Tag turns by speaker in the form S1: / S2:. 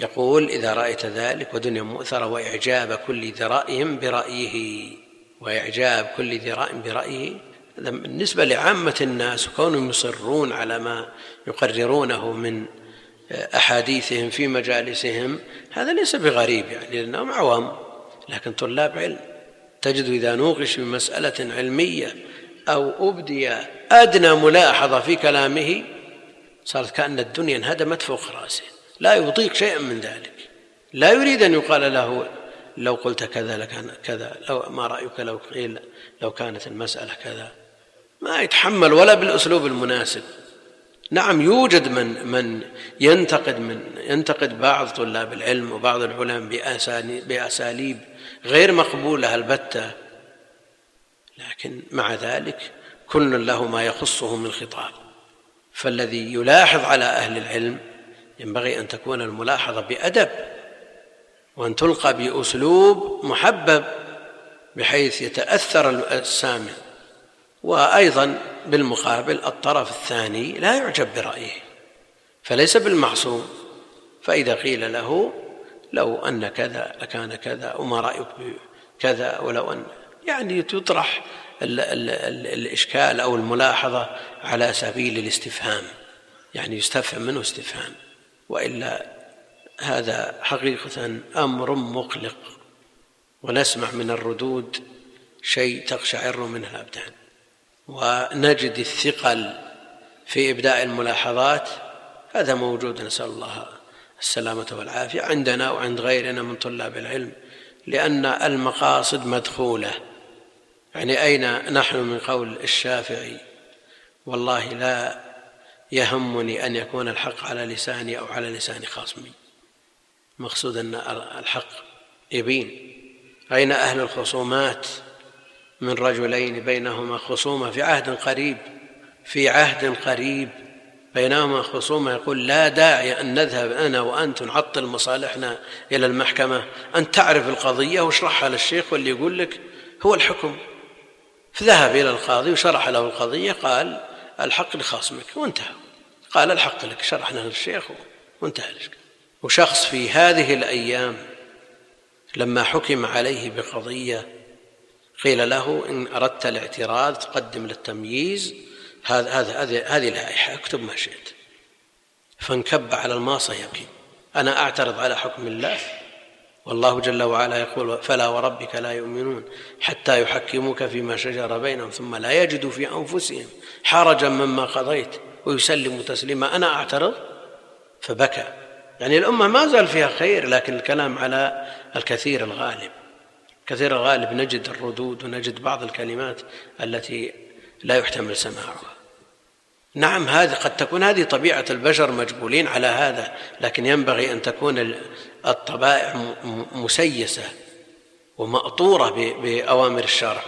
S1: يقول إذا رأيت ذلك ودنيا مؤثرة وإعجاب كل ذي رأي برأيه. وإعجاب كل ذي رأي برأيه بالنسبة لعامة الناس وكونهم يصرون على ما يقررونه من أحاديثهم في مجالسهم هذا ليس بغريب يعني لأنهم عوام. لكن طلاب علم تجد إذا نوقش بمسألة علمية أو أبدي أدنى ملاحظة في كلامه صارت كأن الدنيا انهدمت فوق رأسه. لا يطيق شيئا من ذلك. لا يريد أن يقال له لو قلت كذا لكان كذا لو ما رأيك لو قيل لو كانت المسألة كذا. ما يتحمل ولا بالأسلوب المناسب. نعم يوجد من من ينتقد من ينتقد بعض طلاب العلم وبعض العلماء بأساليب غير مقبولة البتة. لكن مع ذلك كل له ما يخصه من خطاب. فالذي يلاحظ على أهل العلم ينبغي أن تكون الملاحظة بأدب وأن تلقى بأسلوب محبب بحيث يتأثر السامع وأيضا بالمقابل الطرف الثاني لا يعجب برأيه فليس بالمعصوم. فإذا قيل له لو أن كذا لكان كذا وما رأيك بكذا ولو أن يعني تطرح ال ال ال الإشكال أو الملاحظة على سبيل الاستفهام يعني يستفهم منه استفهام. وإلا هذا حقيقة أمر مقلق ونسمع من الردود شيء تقشعر منه الأبدان ونجد الثقل في إبداء الملاحظات هذا موجود نسأل الله السلامة والعافية عندنا وعند غيرنا من طلاب العلم لأن المقاصد مدخولة. يعني أين نحن من قول الشافعي؟ والله لا يهمني أن يكون الحق على لساني أو على لسان خصمي مقصود أن الحق يبين. أين أهل الخصومات من رجلين؟ بينهما خصومة في عهد قريب في عهد قريب. بينهما خصومة. يقول لا داعي أن نذهب أنا وأنت نعطل مصالحنا إلى المحكمة. أن تعرف القضية واشرحها للشيخ واللي يقول لك هو الحكم. فذهب إلى القاضي وشرح له القضية قال الحق لخصمك وانتهى. قال الحق لك شرحنا للشيخ وانتهى وشخص في هذه الأيام لما حكم عليه بقضية قيل له إن أردت الاعتراض تقدم للتمييز هذا هذا هذه لائحة اكتب ما شئت. فانكب على الماصة يبكي أنا أعترض على حكم الله؟ والله جل وعلا يقول فلا وربك لا يؤمنون حتى يحكموك فيما شجر بينهم ثم لا يجدوا في أنفسهم حرجا مما قضيت ويسلموا تسليما. أنا أعترض؟ فبكى. يعني الأمة ما زال فيها خير لكن الكلام على الكثير الغالب. كثير الغالب نجد الردود ونجد بعض الكلمات التي لا يحتمل سماعها. نعم هذه قد تكون هذه طبيعة البشر مجبولين على هذا لكن ينبغي أن تكون الطبائع مسيسة ومأطورة بأوامر الشرع.